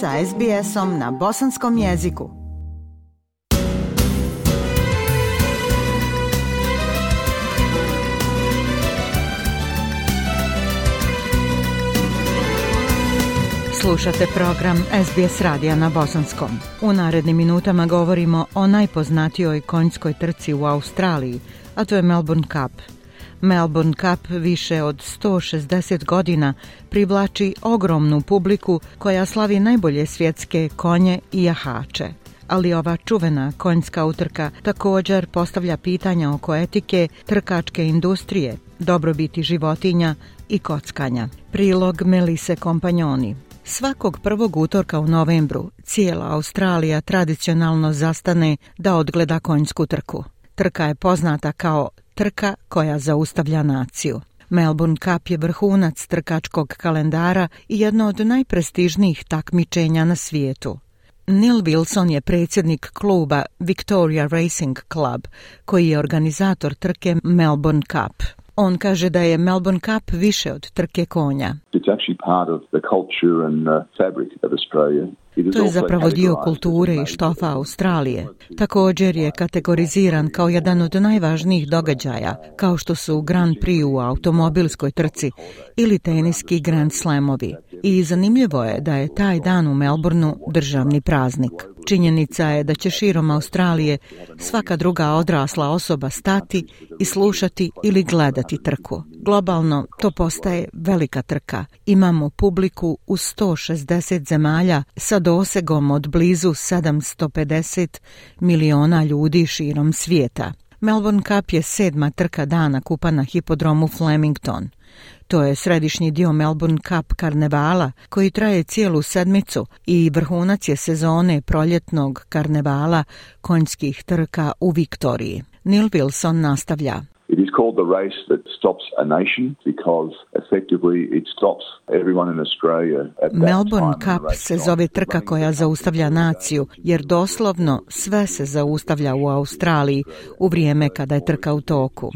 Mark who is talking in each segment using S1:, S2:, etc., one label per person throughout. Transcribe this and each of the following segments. S1: sa SBS-om na bosanskom jeziku. Slušate program SBS radija na bosanskom. U narednim minutama govorimo o najpoznatijoj konjskoj trci u Australiji, a to je Melbourne Cup – Melbourne Cup više od 160 godina privlači ogromnu publiku koja slavi najbolje svjetske konje i jahače. Ali ova čuvena konjska utrka također postavlja pitanja oko etike, trkačke industrije, dobrobiti životinja i kockanja. Prilog Melise Kompanjoni Svakog prvog utorka u novembru cijela Australija tradicionalno zastane da odgleda konjsku trku. Trka je poznata kao trka koja zaustavlja naciju. Melbourne Cup je vrhunac trkačkog kalendara i jedno od najprestižnijih takmičenja na svijetu. Neil Wilson je predsjednik kluba Victoria Racing Club, koji je organizator trke Melbourne Cup. On kaže da je Melbourne Cup više od trke konja. It's actually part of the culture and the fabric of Australia. To je zapravo dio kulture i štofa Australije. Također je kategoriziran kao jedan od najvažnijih događaja, kao što su Grand Prix u automobilskoj trci ili teniski Grand Slamovi. I zanimljivo je da je taj dan u Melbourneu državni praznik. Činjenica je da će širom Australije svaka druga odrasla osoba stati i slušati ili gledati trku globalno to postaje velika trka. Imamo publiku u 160 zemalja sa dosegom od blizu 750 miliona ljudi širom svijeta. Melbourne Cup je sedma trka dana kupa na hipodromu Flemington. To je središnji dio Melbourne Cup karnevala koji traje cijelu sedmicu i vrhunac je sezone proljetnog karnevala konjskih trka u Viktoriji. Neil Wilson nastavlja. It is called the race that stops a nation because effectively it stops everyone in Australia at that Melbourne time Cup se zove trka koja zaustavlja naciju jer doslovno sve se zaustavlja u Australiji u vrijeme kada je trka u toku.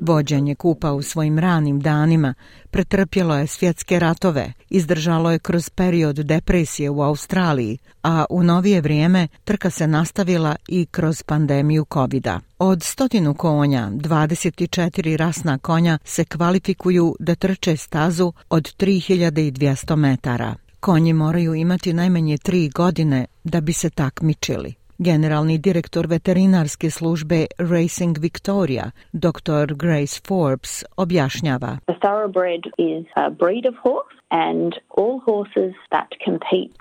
S1: Vođenje kupa u svojim ranim danima pretrpjelo je svjetske ratove, izdržalo je kroz period depresije u Australiji, a u novije vrijeme trka se nastavila i kroz pandemiju covid -a. Od stotinu konja, 24 rasna konja se kvalifikuju da trče stazu od 3200 metara. Konji moraju imati najmanje tri godine da bi se takmičili. Generalni direktor veterinarske službe Racing Victoria, dr. Grace Forbes, objašnjava.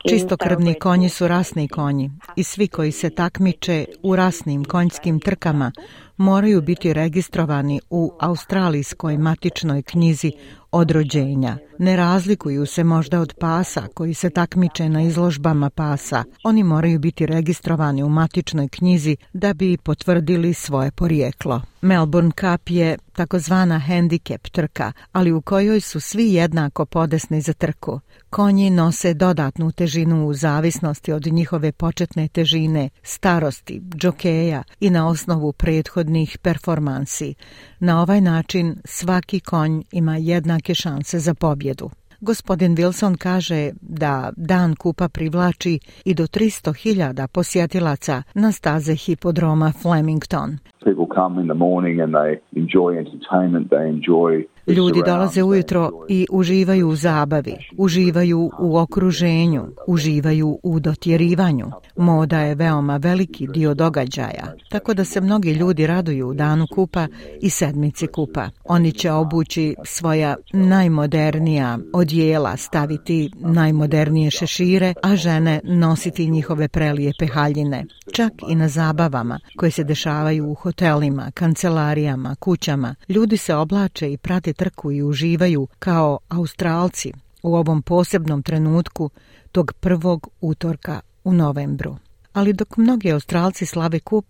S1: Čistokrvni konji su rasni konji i svi koji se takmiče u rasnim konjskim trkama moraju biti registrovani u Australijskoj matičnoj knjizi od rođenja. Ne razlikuju se možda od pasa koji se takmiče na izložbama pasa. Oni moraju biti registrovani u matičnoj knjizi da bi potvrdili svoje porijeklo. Melbourne Cup je takozvana handicap trka, ali u kojoj su svi jednako podesni za trku. Konji nose dodatnu težinu u zavisnosti od njihove početne težine, starosti, džokeja i na osnovu prethodnih performansi. Na ovaj način svaki konj ima jednak jednake šanse za pobjedu. Gospodin Wilson kaže da dan kupa privlači i do 300.000 posjetilaca na staze hipodroma Flemington. People come in the morning and they enjoy entertainment, they enjoy Ljudi dolaze ujutro i uživaju u zabavi, uživaju u okruženju, uživaju u dotjerivanju. Moda je veoma veliki dio događaja, tako da se mnogi ljudi raduju u danu kupa i sedmici kupa. Oni će obući svoja najmodernija odjela, staviti najmodernije šešire, a žene nositi njihove prelijepe haljine čak i na zabavama koje se dešavaju u hotelima, kancelarijama, kućama. Ljudi se oblače i prate trku i uživaju kao Australci u ovom posebnom trenutku tog prvog utorka u novembru. Ali dok mnogi Australci slave kup,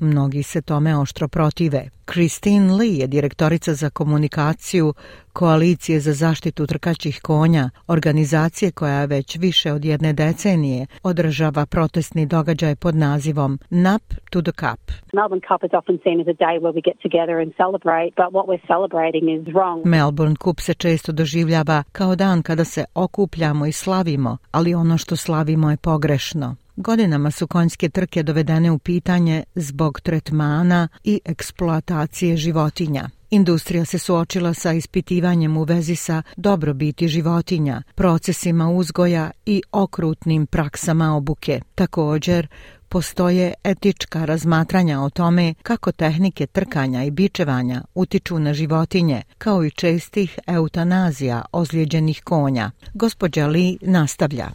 S1: Mnogi se tome oštro protive. Christine Lee je direktorica za komunikaciju Koalicije za zaštitu trkaćih konja, organizacije koja već više od jedne decenije održava protestni događaj pod nazivom Nap to the Cup. Melbourne Cup is often seen as a day where we get together and celebrate, but what we're celebrating is wrong. Melbourne Cup se često doživljava kao dan kada se okupljamo i slavimo, ali ono što slavimo je pogrešno. Godinama su konjske trke dovedene u pitanje zbog tretmana i eksploatacije životinja. Industrija se suočila sa ispitivanjem u vezi sa dobrobiti životinja, procesima uzgoja i okrutnim praksama obuke. Također, postoje etička razmatranja o tome kako tehnike trkanja i bičevanja utiču na životinje, kao i čestih eutanazija ozlijeđenih konja. Gospodja Li nastavlja.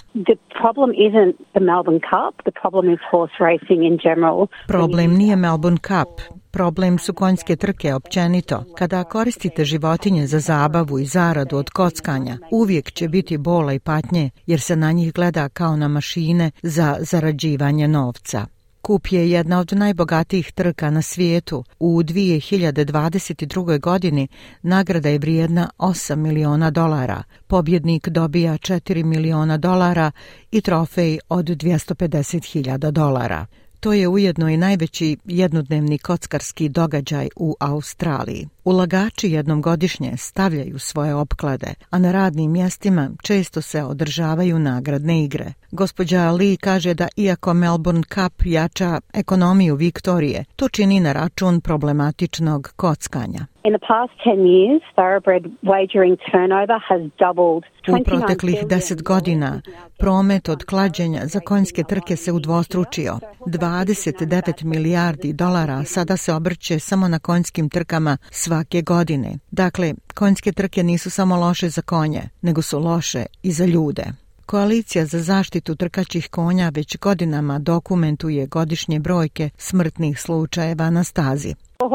S1: Problem nije Melbourne Cup, Problem su konjske trke općenito. Kada koristite životinje za zabavu i zaradu od kockanja, uvijek će biti bola i patnje jer se na njih gleda kao na mašine za zarađivanje novca. Kup je jedna od najbogatijih trka na svijetu. U 2022. godini nagrada je vrijedna 8 miliona dolara. Pobjednik dobija 4 miliona dolara i trofej od 250 hiljada dolara. To je ujedno i najveći jednodnevni kockarski događaj u Australiji. Ulagači jednom godišnje stavljaju svoje opklade, a na radnim mjestima često se održavaju nagradne igre. Gospođa Ali kaže da iako Melbourne Cup jača ekonomiju Viktorije, to čini na račun problematičnog kockanja. In the past 10 years, thoroughbred wagering turnover has doubled. U proteklih 10 godina promet od klađenja za konjske trke se udvostručio. 29 milijardi dolara sada se obrće samo na konjskim trkama sva svake godine. Dakle, konjske trke nisu samo loše za konje, nego su loše i za ljude. Koalicija za zaštitu trkačih konja već godinama dokumentuje godišnje brojke smrtnih slučajeva na stazi. U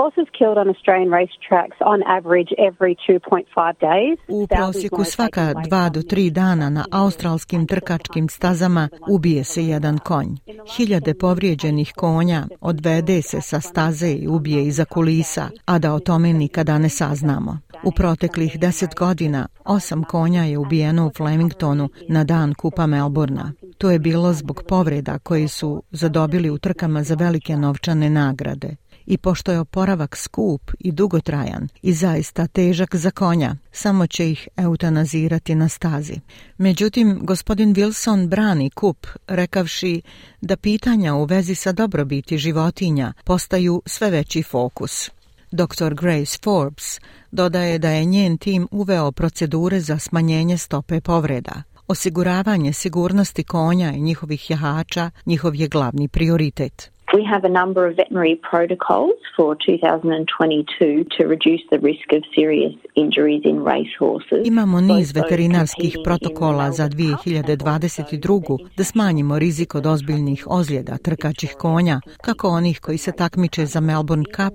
S1: prosjeku svaka dva do tri dana na australskim trkačkim stazama ubije se jedan konj. Hiljade povrijeđenih konja odvede se sa staze i ubije iza kulisa, a da o tome nikada ne saznamo. U proteklih deset godina osam konja je ubijeno u Flemingtonu na dan Kupa Melbourna. To je bilo zbog povreda koji su zadobili u trkama za velike novčane nagrade i pošto je oporavak skup i dugotrajan i zaista težak za konja, samo će ih eutanazirati na stazi. Međutim, gospodin Wilson brani kup, rekavši da pitanja u vezi sa dobrobiti životinja postaju sve veći fokus. Dr. Grace Forbes dodaje da je njen tim uveo procedure za smanjenje stope povreda. Osiguravanje sigurnosti konja i njihovih jahača njihov je glavni prioritet. We have a number of veterinary protocols for 2022 to reduce the risk of serious injuries in racehorses. Imamo niz veterinarskih protokola za 2022. da smanjimo rizik od ozbiljnih ozljeda trkačih konja, kako onih koji se takmiče za Melbourne Cup,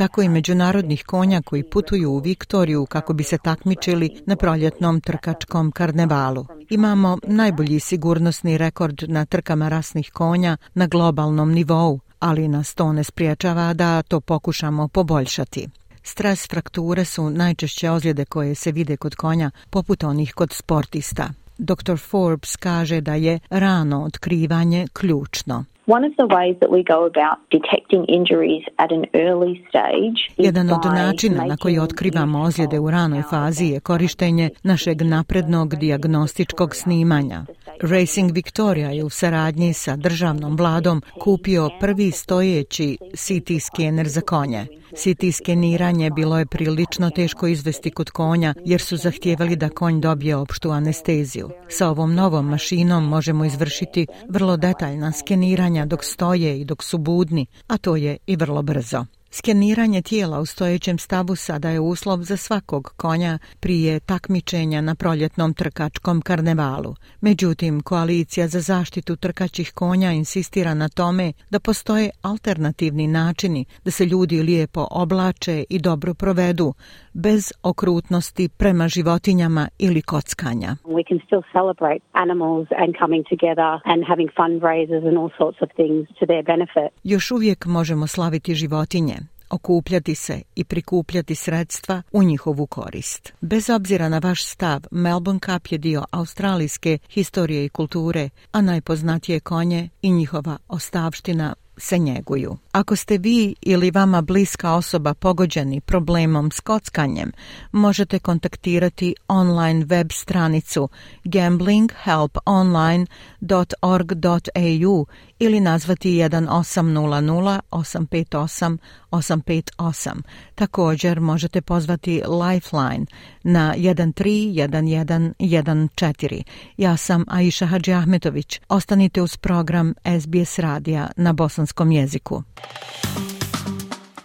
S1: tako i međunarodnih konja koji putuju u Viktoriju kako bi se takmičili na proljetnom trkačkom karnevalu. Imamo najbolji sigurnosni rekord na trkama rasnih konja na globalnom nivou, ali nas to ne spriječava da to pokušamo poboljšati. Stres frakture su najčešće ozljede koje se vide kod konja, poput onih kod sportista. Dr. Forbes kaže da je rano otkrivanje ključno. One of the ways that we go about detecting injuries at an early stage Jedan od načina na koji otkrivamo ozljede u ranoj fazi je korištenje našeg naprednog dijagnostičkog snimanja. Racing Victoria je u saradnji sa državnom vladom kupio prvi stojeći CT skener za konje. City skeniranje bilo je prilično teško izvesti kod konja jer su zahtijevali da konj dobije opštu anesteziju. Sa ovom novom mašinom možemo izvršiti vrlo detaljna skeniranja dok stoje i dok su budni, a to je i vrlo brzo. Skeniranje tijela u stojećem stavu sada je uslov za svakog konja prije takmičenja na proljetnom trkačkom karnevalu. Međutim, Koalicija za zaštitu trkaćih konja insistira na tome da postoje alternativni načini da se ljudi lijepo oblače i dobro provedu, bez okrutnosti prema životinjama ili kockanja. We can still celebrate animals and coming together and having fundraisers and all sorts of things to their benefit. Još uvijek možemo slaviti životinje, okupljati se i prikupljati sredstva u njihovu korist. Bez obzira na vaš stav, Melbourne Cup je dio australijske historije i kulture, a najpoznatije konje i njihova ostavština se njeguju. Ako ste vi ili vama bliska osoba pogođeni problemom s kockanjem, možete kontaktirati online web stranicu gamblinghelponline.org.au ili nazvati 1800 858 858. Također možete pozvati Lifeline na 131114. Ja sam Aisha Hadži Ahmetović. Ostanite uz program SBS radija na bosanskom jeziku.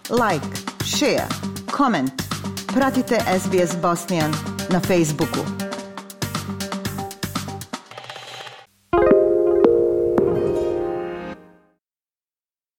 S1: Like, share, comment. Pratite SBS Bosnian na Facebooku.